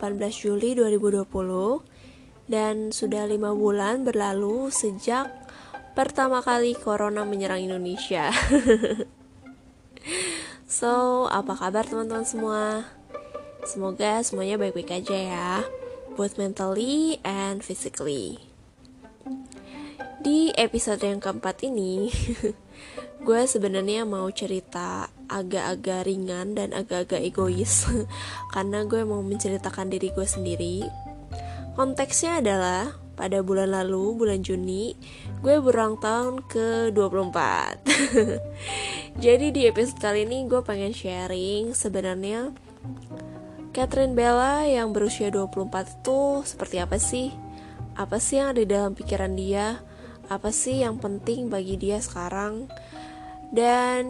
18 Juli 2020 dan sudah lima bulan berlalu sejak pertama kali corona menyerang Indonesia. so, apa kabar teman-teman semua? Semoga semuanya baik-baik aja ya, both mentally and physically. Di episode yang keempat ini, gue sebenarnya mau cerita agak-agak ringan dan agak-agak egois karena gue mau menceritakan diri gue sendiri. Konteksnya adalah pada bulan lalu, bulan Juni, gue berulang tahun ke 24. Jadi di episode kali ini gue pengen sharing sebenarnya Catherine Bella yang berusia 24 itu seperti apa sih? Apa sih yang ada di dalam pikiran dia? Apa sih yang penting bagi dia sekarang? Dan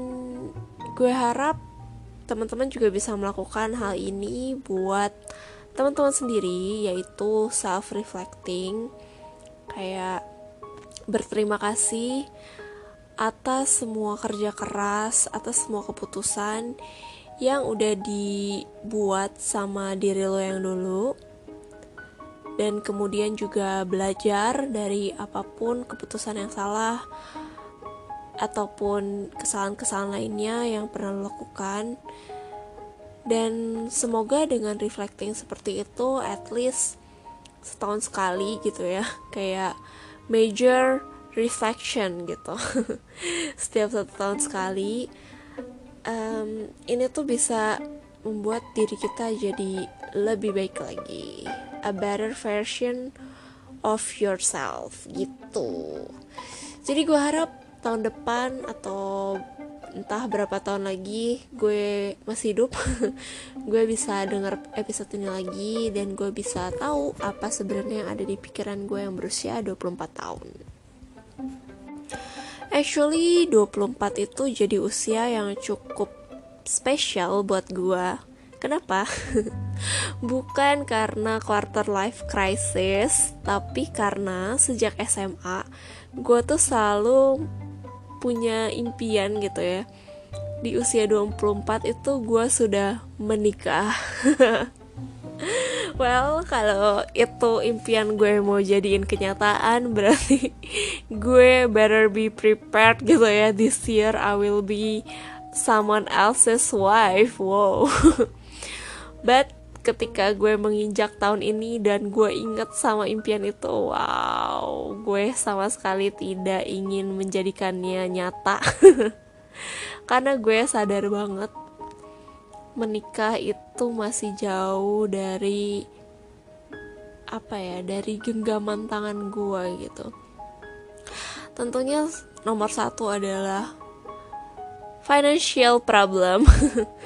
gue harap teman-teman juga bisa melakukan hal ini buat teman-teman sendiri yaitu self reflecting kayak berterima kasih atas semua kerja keras, atas semua keputusan yang udah dibuat sama diri lo yang dulu. Dan kemudian juga belajar dari apa pun keputusan yang salah ataupun kesalahan-kesalahan lainnya yang pernah lo lakukan. Dan semoga dengan reflecting seperti itu at least setahun sekali gitu ya. Kayak major reflection gitu. Setiap satu tahun sekali. Um, ini tuh bisa membuat diri kita jadi lebih baik lagi. A better version of yourself gitu. Jadi gue harap tahun depan atau entah berapa tahun lagi gue masih hidup gue bisa dengar episode ini lagi dan gue bisa tahu apa sebenarnya yang ada di pikiran gue yang berusia 24 tahun. Actually 24 itu jadi usia yang cukup spesial buat gue. Kenapa? Bukan karena quarter life crisis tapi karena sejak SMA gue tuh selalu punya impian gitu ya di usia 24 itu gue sudah menikah Well, kalau itu impian gue mau jadiin kenyataan berarti gue better be prepared gitu ya this year I will be someone else's wife. Wow. But ketika gue menginjak tahun ini dan gue inget sama impian itu wow gue sama sekali tidak ingin menjadikannya nyata. Karena gue sadar banget menikah itu masih jauh dari apa ya dari genggaman tangan gue gitu. Tentunya nomor satu adalah financial problem.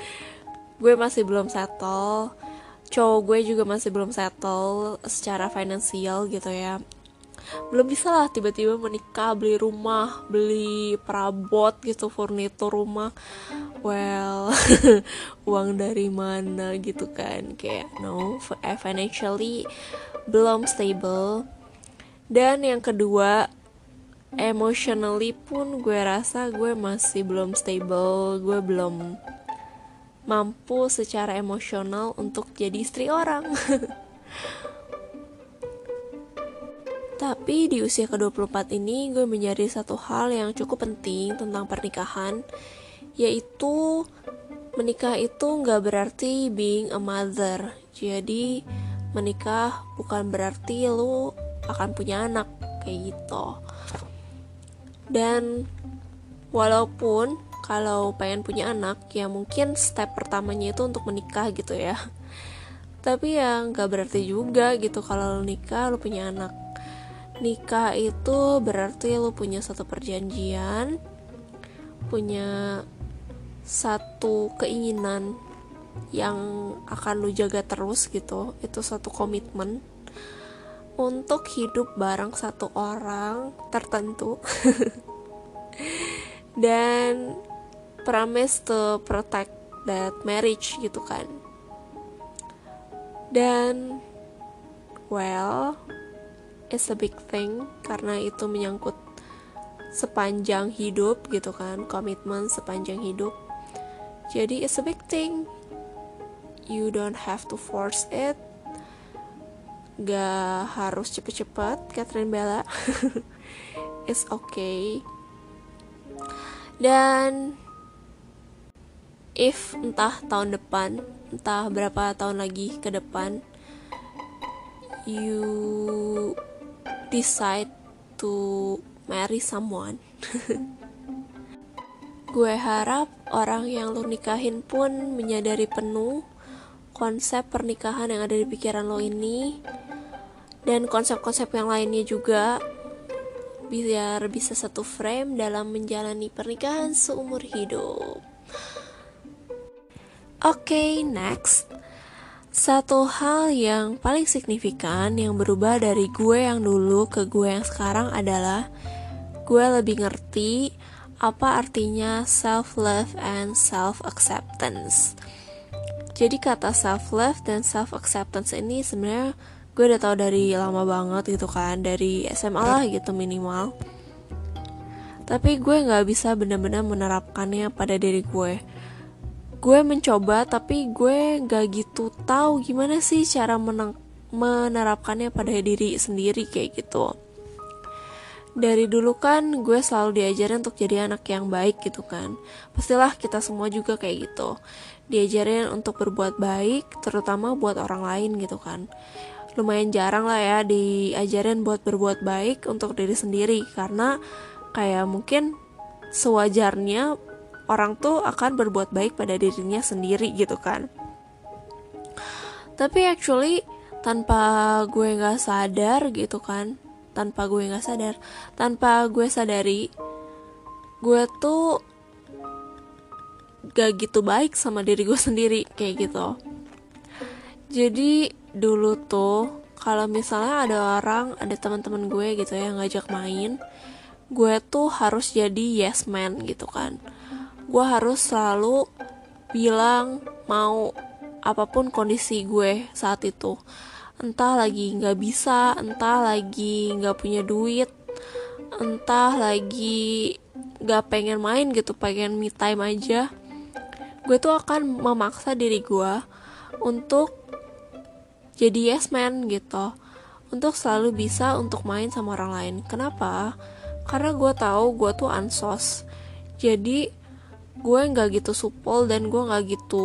Gue masih belum settle cowok gue juga masih belum settle secara finansial gitu ya. Belum bisa lah tiba-tiba menikah beli rumah beli perabot gitu furnitur rumah. Well uang dari mana gitu kan? Kayak no eh, financially belum stable. Dan yang kedua emotionally pun gue rasa gue masih belum stable gue belum mampu secara emosional untuk jadi istri orang. Tapi di usia ke-24 ini gue menjadi satu hal yang cukup penting tentang pernikahan Yaitu menikah itu nggak berarti being a mother Jadi menikah bukan berarti lu akan punya anak kayak gitu Dan walaupun kalau pengen punya anak ya mungkin step pertamanya itu untuk menikah gitu ya. Tapi ya nggak berarti juga gitu kalau lo nikah lo punya anak. Nikah itu berarti lo punya satu perjanjian punya satu keinginan yang akan lo jaga terus gitu. Itu satu komitmen untuk hidup bareng satu orang tertentu. Dan promise to protect that marriage gitu kan. Dan well it's a big thing karena itu menyangkut sepanjang hidup gitu kan komitmen sepanjang hidup. Jadi it's a big thing. You don't have to force it. Gak harus cepet-cepet Catherine Bella. It's okay. Dan if entah tahun depan entah berapa tahun lagi ke depan you decide to marry someone gue harap orang yang lu nikahin pun menyadari penuh konsep pernikahan yang ada di pikiran lo ini dan konsep-konsep yang lainnya juga biar bisa satu frame dalam menjalani pernikahan seumur hidup. Oke, okay, next. Satu hal yang paling signifikan yang berubah dari gue yang dulu ke gue yang sekarang adalah gue lebih ngerti apa artinya self love and self acceptance. Jadi kata self love dan self acceptance ini sebenarnya gue udah tau dari lama banget gitu kan dari SMA lah gitu minimal tapi gue nggak bisa benar-benar menerapkannya pada diri gue gue mencoba tapi gue nggak gitu tahu gimana sih cara menang menerapkannya pada diri sendiri kayak gitu. Dari dulu kan gue selalu diajarin untuk jadi anak yang baik gitu kan. Pastilah kita semua juga kayak gitu. Diajarin untuk berbuat baik terutama buat orang lain gitu kan. Lumayan jarang lah ya diajarin buat berbuat baik untuk diri sendiri karena kayak mungkin sewajarnya orang tuh akan berbuat baik pada dirinya sendiri gitu kan. Tapi actually tanpa gue nggak sadar gitu kan tanpa gue nggak sadar tanpa gue sadari gue tuh gak gitu baik sama diri gue sendiri kayak gitu. Jadi dulu tuh kalau misalnya ada orang ada teman-teman gue gitu ya ngajak main gue tuh harus jadi yes man gitu kan gue harus selalu bilang mau apa pun kondisi gue saat itu. Entah lagi nggak bisa entah lagi nggak punya duit entah lagi nggak pengen main gitu pengen me time aja. Gue tuh akan memaksa diri gue untuk jadi yes man gitu. Untuk selalu bisa untuk main sama orang lain. Kenapa? Karena gue tahu gue tuh ansos. Jadi gue nggak gitu supel dan gue nggak gitu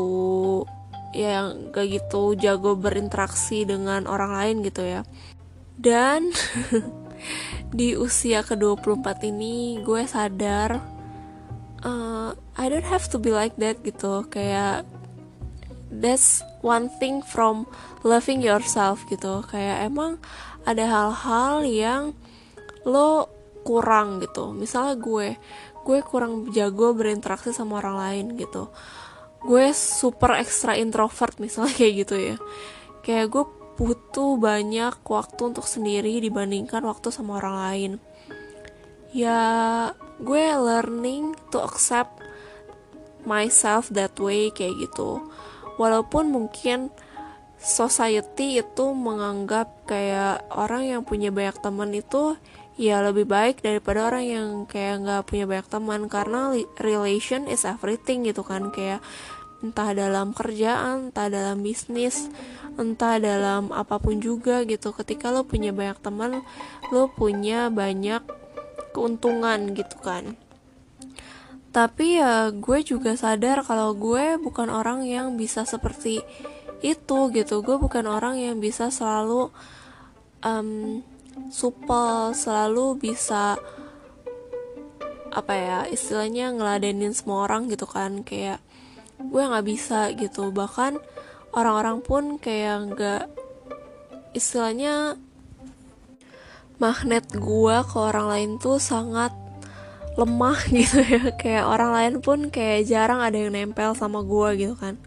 ya nggak gitu jago berinteraksi dengan orang lain gitu ya. Dan di usia ke-24 ini gue sadar uh, I don't have to be like that gitu. Kayak that's one thing from loving yourself gitu. Kayak emang ada hal-hal yang lo kurang gitu. Misalnya gue gue kurang jago berinteraksi sama orang lain gitu. Gue super ekstra introvert misalnya kayak gitu ya. Kayak gue butuh banyak waktu untuk sendiri dibandingkan waktu sama orang lain. Ya gue learning to accept myself that way kayak gitu. Walaupun mungkin society itu menganggap kayak orang yang punya banyak teman itu ya lebih baik daripada orang yang kayak nggak punya banyak teman. Karena relation is everything gitu kan. Kayak entah dalam kerjaan, entah dalam bisnis, entah dalam apa pun juga gitu. Ketika lo punya banyak teman, lo punya banyak keuntungan gitu kan. Tapi ya gue juga sadar kalau gue bukan orang yang bisa seperti itu gitu. Gue bukan orang yang bisa selalu um, supel selalu bisa apa ya istilahnya ngeladenin semua orang gitu kan kayak gue nggak bisa gitu. Bahkan orang-orang pun kayak nggak istilahnya magnet gue ke orang lain tuh sangat lemah gitu ya. Kayak orang lain pun kayak jarang ada yang nempel sama gue gitu kan.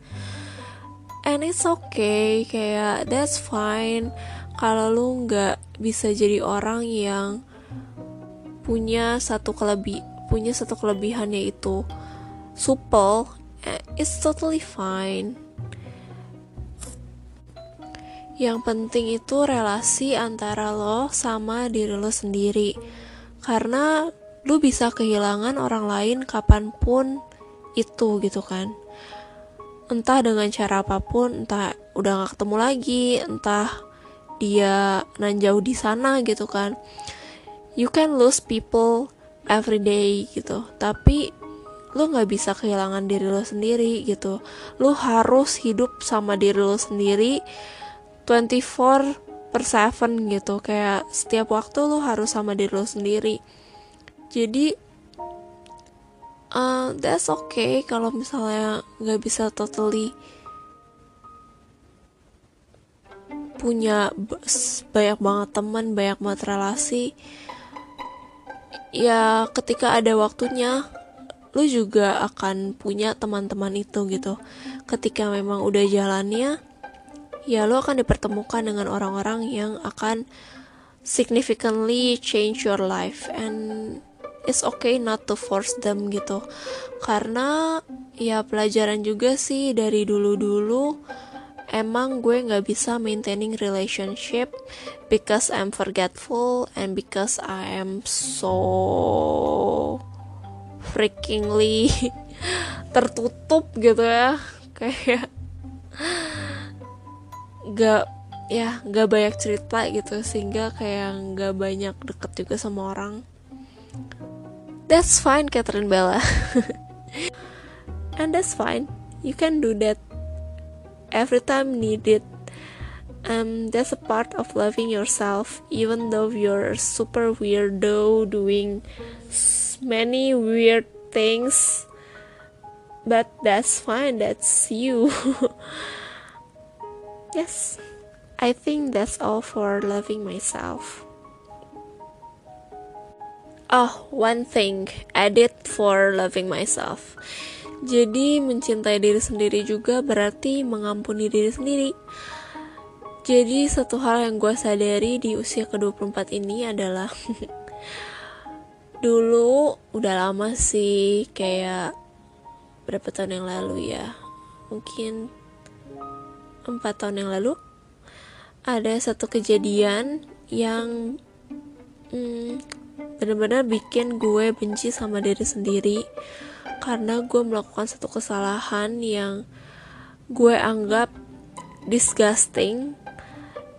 And it's okay kayak that's fine kalau lu nggak bisa jadi orang yang punya satu kelebih punya satu kelebihan yaitu supel eh, it's totally fine. Yang penting itu relasi antara lo sama diri lo sendiri. Karena lu bisa kehilangan orang lain kapan pun itu gitu kan. Entah dengan cara apa pun entah udah gak ketemu lagi entah dia nanjau di sana gitu kan. You can lose people every day gitu. Tapi lu nggak bisa kehilangan diri lo sendiri gitu. Lu harus hidup sama diri lo sendiri 24 per 7 gitu. Kayak setiap waktu lu harus sama diri lo sendiri. Jadi uh, that's okay kalau misalnya nggak bisa totally punya banyak banget teman banyak banget relasi. Ya ketika ada waktunya lu juga akan punya teman-teman itu gitu. Ketika memang udah jalannya ya lu akan dipertemukan dengan orang-orang yang akan significantly change your life. And it's okay not to force them gitu. Karena ya pelajaran juga sih dari dulu-dulu emang gue nggak bisa maintaining relationship because I'm forgetful and because I am so freakingly tertutup gitu ya. Kayak gak ya gak banyak cerita gitu sehingga kayak gak banyak deket juga sama orang. That's fine Catherine Bella. And that's fine. You can do that every time needed. Um, that's a part of loving yourself even though you're a super weirdo doing many weird things. But that's fine that's you. Yes i think that's all for loving myself. Oh one thing added for loving myself jadi mencintai diri sendiri juga berarti mengampuni diri sendiri. Jadi satu hal yang gue sadari di usia ke-24 ini adalah dulu udah lama sih kayak berapa tahun yang lalu ya mungkin empat tahun yang lalu ada satu kejadian yang hmm, benar-benar bikin gue benci sama diri sendiri karena gue melakukan satu kesalahan yang gue anggap disgusting.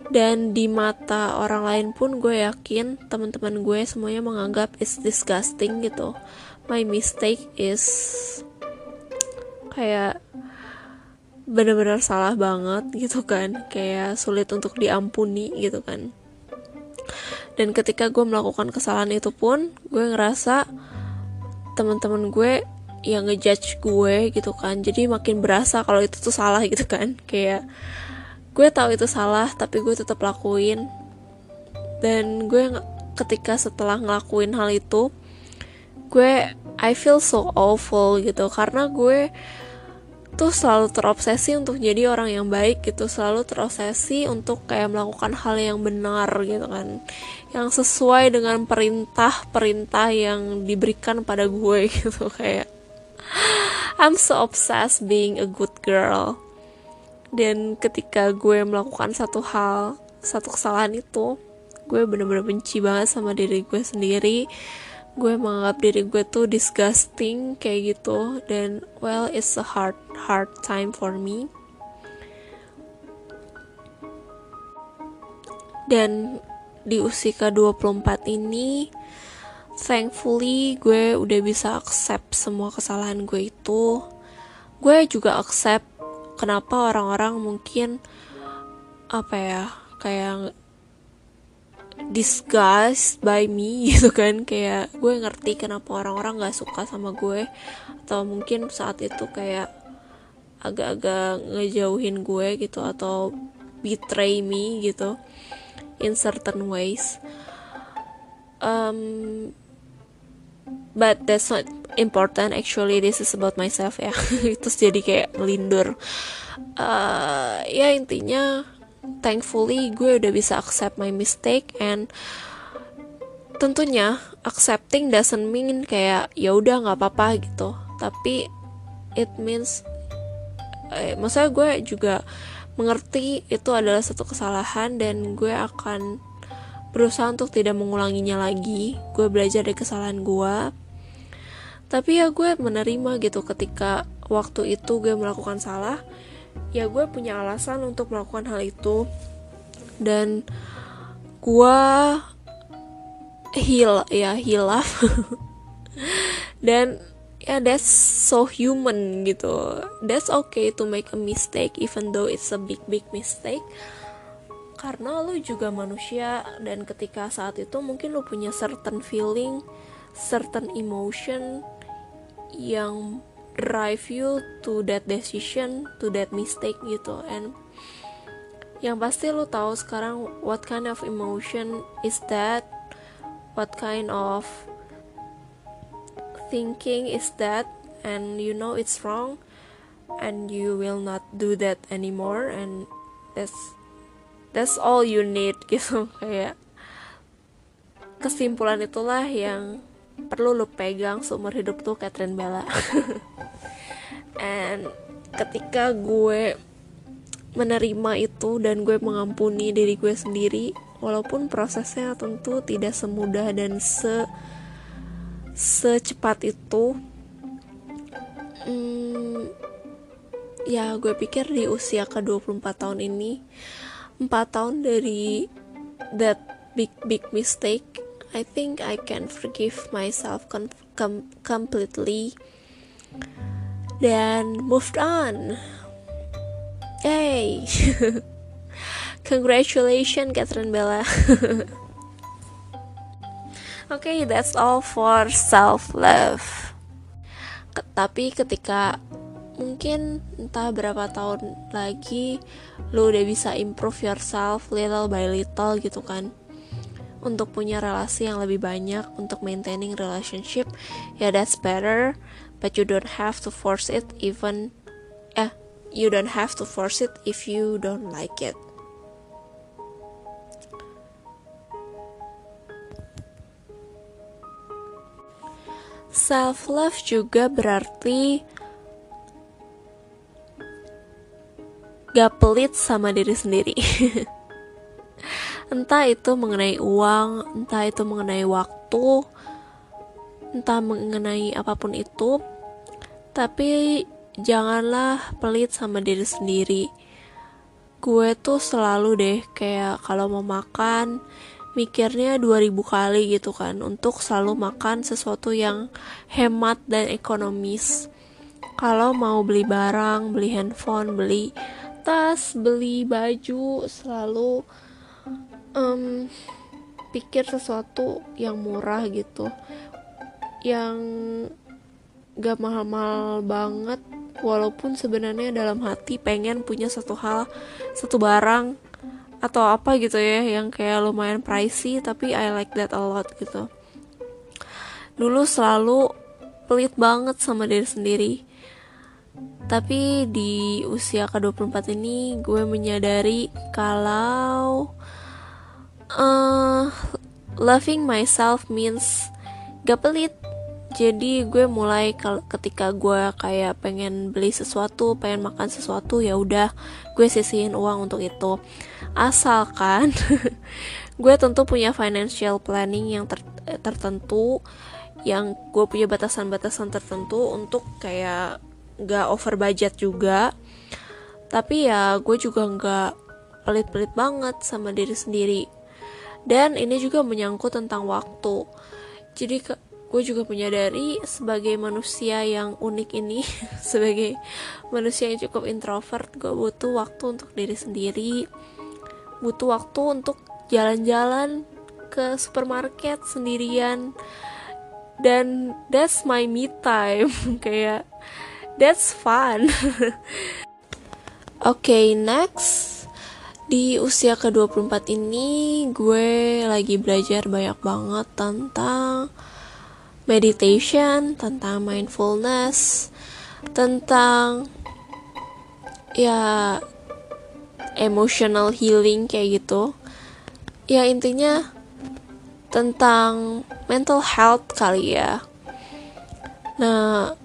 Dan di mata orang lain pun gue yakin teman-teman gue semuanya menganggap it's disgusting gitu. My mistake is kayak bener-bener salah banget gitu kan. Kayak sulit untuk diampuni gitu kan. Dan ketika gue melakukan kesalahan itu pun gue ngerasa teman-teman gue yang ngejudge gue gitu kan. Jadi makin berasa kalau itu tuh salah gitu kan. Kayak gue tahu itu salah tapi gue tetap lakuin. Dan gue ketika setelah ngelakuin hal itu gue I feel so awful gitu. Karena gue tuh selalu terobsesi untuk jadi orang yang baik gitu. Selalu terobsesi untuk kayak melakukan hal yang benar gitu kan. Yang sesuai dengan perintah-perintah yang diberikan pada gue gitu. Kayak I'm so obsessed being a good girl. Dan ketika gue melakukan satu hal satu kesalahan itu gue bener-bener benci banget sama diri gue sendiri. Gue menganggap diri gue tuh disgusting kayak gitu. Dan well it's a hard hard time for me. Dan di usia ke-24 ini thankfully gue udah bisa accept semua kesalahan gue itu. Gue juga accept kenapa orang-orang mungkin apa ya kayak disgust by me gitu kan. Kayak gue ngerti kenapa orang-orang nggak suka sama gue. Atau mungkin saat itu kayak agak-agak ngejauhin gue gitu atau betray me gitu in certain ways. Um, but that's not important. Actually this is about myself ya. Terus jadi kayak melindur. Uh, ya intinya thankfully gue udah bisa accept my mistake and tentunya accepting doesn't mean kayak ya udah nggak apa-apa gitu. Tapi it means eh, maksudnya gue juga mengerti itu adalah satu kesalahan dan gue akan berusaha untuk tidak mengulanginya lagi. Gue belajar dari kesalahan gue. Tapi ya gue menerima gitu ketika waktu itu gue melakukan salah ya gue punya alasan untuk melakukan hal itu. Dan gue heal ya hilaf dan ya yeah, that's so human gitu. That's okay to make a mistake even though it's a big big mistake karena lu juga manusia dan ketika saat itu mungkin lu punya certain feeling certain emotion yang drive you to that decision to that mistake gitu. And yang pasti lu tahu sekarang what kind of emotion is that what kind of thinking is that and you know it's wrong and you will not do that anymore and that's that's all you need gitu kayak kesimpulan itulah yang perlu lu pegang seumur hidup tuh Catherine Bella. And ketika gue menerima itu dan gue mengampuni diri gue sendiri walaupun prosesnya tentu tidak semudah dan se secepat itu hmm, ya gue pikir di usia ke 24 tahun ini 4 tahun dari that big big mistake I think I can forgive myself com com completely dan moved on hey Congratulations Catherine Bella. okay, that's all for self love. Tapi ketika mungkin entah berapa tahun lagi lu udah bisa improve yourself little by little gitu kan. Untuk punya relasi yang lebih banyak untuk maintaining relationship ya yeah, that's better. But you don't have to force it even eh you don't have to force it if you don't like it. Self love juga berarti gak pelit sama diri sendiri. Entah itu mengenai uang entah itu mengenai waktu entah mengenai apa pun itu tapi janganlah pelit sama diri sendiri. Gue tuh selalu deh kayak kalau mau makan mikirnya 2000 kali gitu kan untuk selalu makan sesuatu yang hemat dan ekonomis. Kalau mau beli barang, beli handphone, beli tas, beli baju selalu um, pikir sesuatu yang murah gitu. Yang gak mahal-mahal banget walaupun sebenarnya dalam hati pengen punya satu hal satu barang atau apa gitu ya yang kayak lumayan pricey tapi I like that a lot gitu. Dulu selalu pelit banget sama diri sendiri tapi di usia ke-24 ini gue menyadari kalau uh, loving myself means gak pelit. Jadi gue mulai ketika gue kayak pengen beli sesuatu pengen makan sesuatu ya udah gue sisihin uang untuk itu. Asalkan gue tentu punya financial planning yang ter tertentu yang gue punya batasan-batasan tertentu untuk kayak gak over budget juga. Tapi ya gue juga gak pelit-pelit banget sama diri sendiri. Dan ini juga menyangkut tentang waktu. Jadi ke gue juga menyadari sebagai manusia yang unik ini sebagai manusia yang cukup introvert gue butuh waktu untuk diri sendiri. Butuh waktu untuk jalan-jalan ke supermarket sendirian. Dan that's my me time. Kayak that's fun oke okay, next di usia ke-24 ini gue lagi belajar banyak banget tentang meditation, tentang mindfulness, tentang ya emotional healing kayak gitu. Ya intinya tentang mental health kali ya. Nah,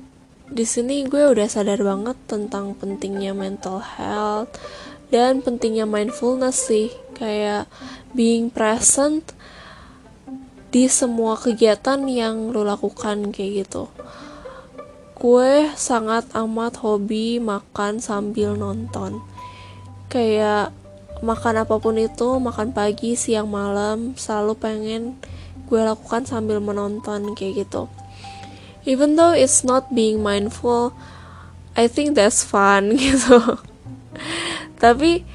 di sini gue udah sadar banget tentang pentingnya mental health dan pentingnya mindfulness sih, kayak being present di semua kegiatan yang lo lakukan kayak gitu. Gue sangat amat hobi makan sambil nonton. Kayak makan apa pun itu makan pagi siang malam selalu pengen gue lakukan sambil menonton kayak gitu even though it's not being mindful I think that's fun gitu. Tapi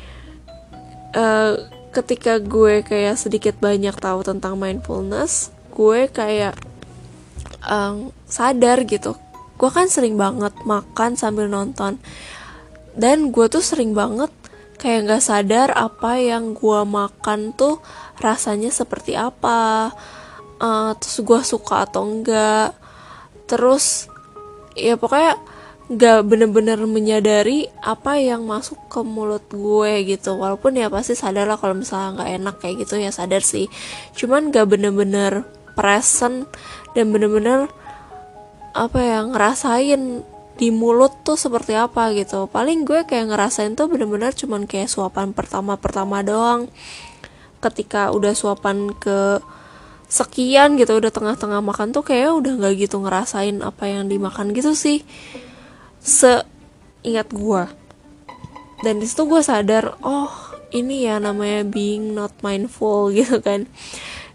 uh, ketika gue kayak sedikit banyak tahu tentang mindfulness gue kayak um, sadar gitu. Gue kan sering banget makan sambil nonton. Dan gue tuh sering banget kayak nggak sadar apa yang gue makan tuh rasanya seperti apa uh, terus gue suka atau enggak terus ya pokoknya nggak bener-bener menyadari apa yang masuk ke mulut gue gitu. Walaupun ya pasti sadar lah kalau misalnya nggak enak kayak gitu ya sadar sih. Cuman nggak bener-bener present dan bener-bener apa ya ngerasain di mulut tuh seperti apa gitu. Paling gue kayak ngerasain tuh bener-bener cuman kayak suapan pertama-pertama doang. Ketika udah suapan ke sekian gitu udah tengah-tengah makan tuh kayak udah nggak gitu ngerasain apa yang dimakan gitu sih. Seingat gue dan di situ gue sadar oh ini ya namanya being not mindful gitu kan.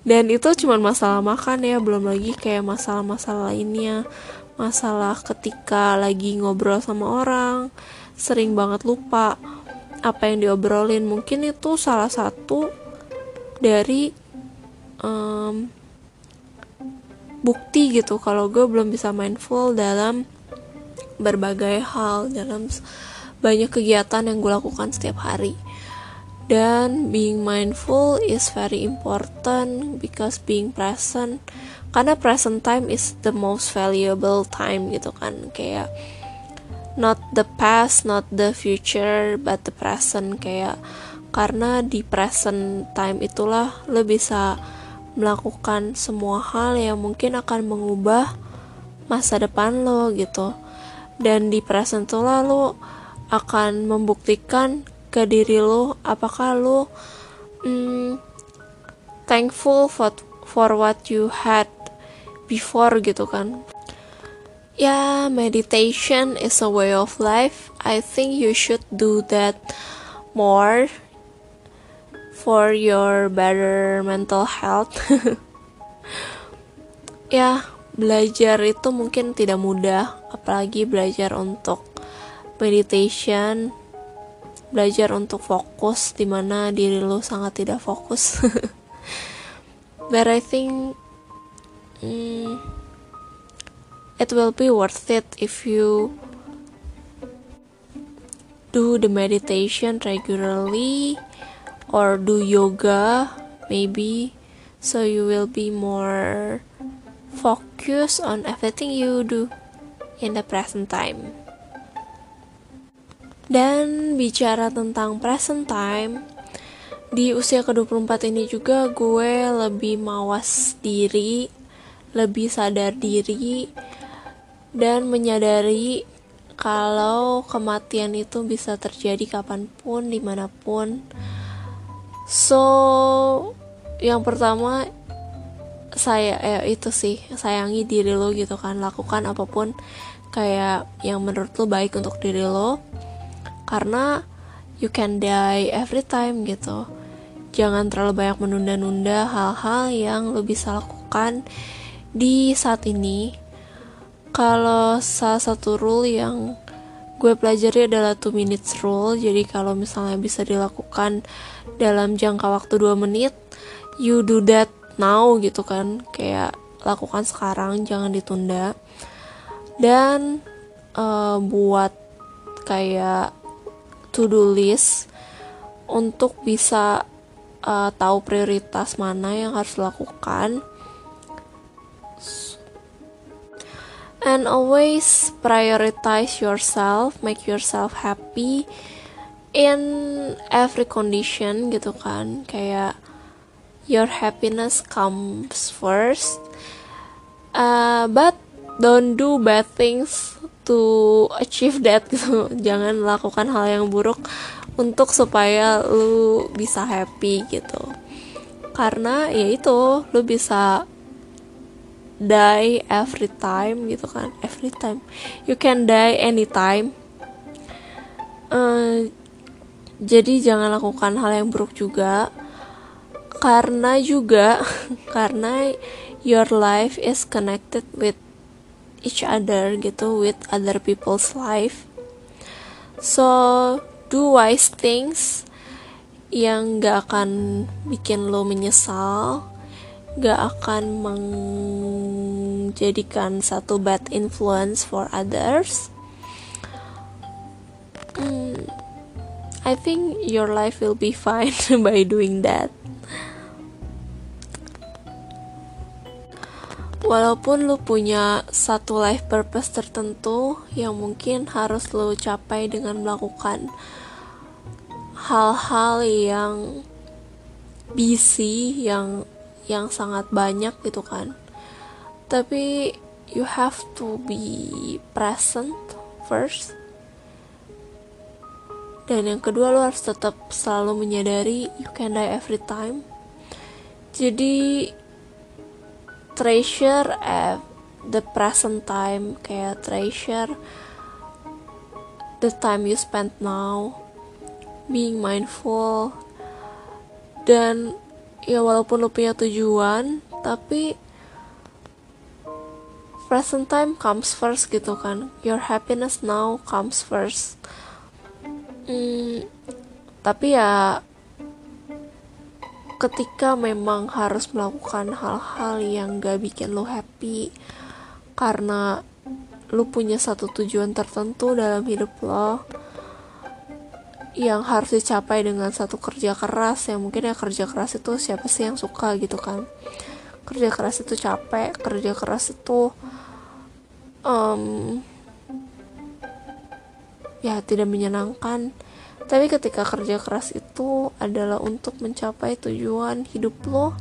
Dan itu cuma masalah makan ya belum lagi kayak masalah-masalah lainnya. Masalah ketika lagi ngobrol sama orang sering banget lupa apa yang diobrolin. Mungkin itu salah satu dari um, bukti gitu kalau gue belum bisa mindful dalam berbagai hal dalam banyak kegiatan yang gue lakukan setiap hari. Dan being mindful is very important because being present karena present time is the most valuable time gitu kan. Kayak not the past not the future but the present. Kayak karena di present time itulah lo bisa melakukan semua hal yang mungkin akan mengubah masa depan lo gitu. Dan di present itulah lo akan membuktikan ke diri lo apakah lo mm, thankful for for what you had before gitu kan. Ya yeah, meditation is a way of life. I think you should do that more for your better mental health. Ya belajar itu mungkin tidak mudah apalagi belajar untuk meditation belajar untuk fokus di mana diri lo sangat tidak fokus. But I think mm, it will be worth it if you do the meditation regularly or do yoga maybe. So you will be more focused on everything you do in the present time. Dan bicara tentang present time di usia ke-24 ini juga gue lebih mawas diri lebih sadar diri dan menyadari kalau kematian itu bisa terjadi kapan pun di mana pun so yang pertama saya eh, itu sih sayangi diri lo gitu kan. Lakukan apa pun kayak yang menurut lo baik untuk diri lo. Karena you can die every time gitu. Jangan terlalu banyak menunda-nunda hal-hal yang lo bisa lakukan di saat ini. Kalau salah satu rule yang gue pelajari adalah 2 minutes rule. Jadi kalau misalnya bisa dilakukan dalam jangka waktu 2 menit you do that now gitu kan. Kayak lakukan sekarang jangan ditunda. Dan uh, buat kayak to do list untuk bisa uh, tahu prioritas mana yang harus dilakukan and always prioritize yourself make yourself happy in every condition gitu kan. Kayak your happiness comes first. Uh, but don't do bad things to achieve that gitu. Jangan lakukan hal yang buruk untuk supaya lu bisa happy gitu. Karena ya itu lu bisa die every time gitu kan. Every time. You can die anytime. Uh, jadi jangan lakukan hal yang buruk juga. Karena juga karena your life is connected with each other gitu with other people's life. So do wise things yang gak akan bikin lo menyesal gak akan menjadikan satu bad influence for others. Hmm, I think your life will be fine by doing that. Walaupun lu punya satu life purpose tertentu yang mungkin harus lu capai dengan melakukan hal-hal yang busy yang yang sangat banyak gitu kan. Tapi you have to be present first. Dan yang kedua lo harus tetap selalu menyadari you can die every time. Jadi treasure at the present time kayak treasure the time you spend now being mindful dan ya walaupun lo punya tujuan tapi present time comes first gitu kan. Your happiness now comes first. Hmm, tapi ya ketika memang harus melakukan hal-hal yang gak bikin lo happy karena lo punya satu tujuan tertentu dalam hidup lo yang harus dicapai dengan satu kerja keras yang mungkin ya kerja keras itu siapa sih yang suka gitu kan. Kerja keras itu capek kerja keras itu um, ya tidak menyenangkan. Tapi ketika kerja keras itu adalah untuk mencapai tujuan hidup lo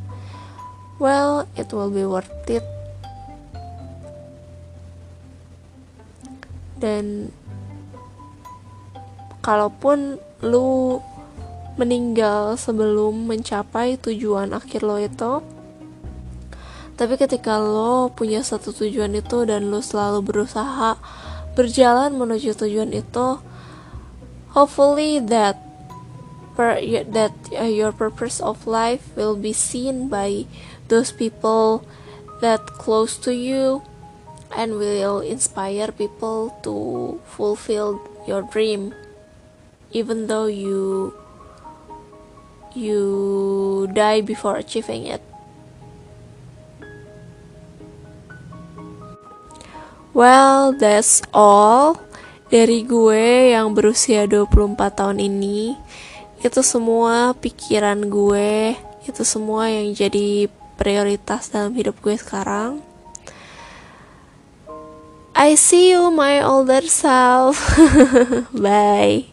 well it will be worth it. Dan kalaupun lu meninggal sebelum mencapai tujuan akhir lo itu tapi ketika lo punya satu tujuan itu dan lo selalu berusaha berjalan menuju tujuan itu hopefully that per, that uh, your purpose of life will be seen by those people that close to you and will inspire people to fulfill your dream even though you you die before achieving it. Well, that's all dari gue yang berusia 24 tahun ini. Itu semua pikiran gue, itu semua yang jadi prioritas dalam hidup gue sekarang. I see you my older self. Bye.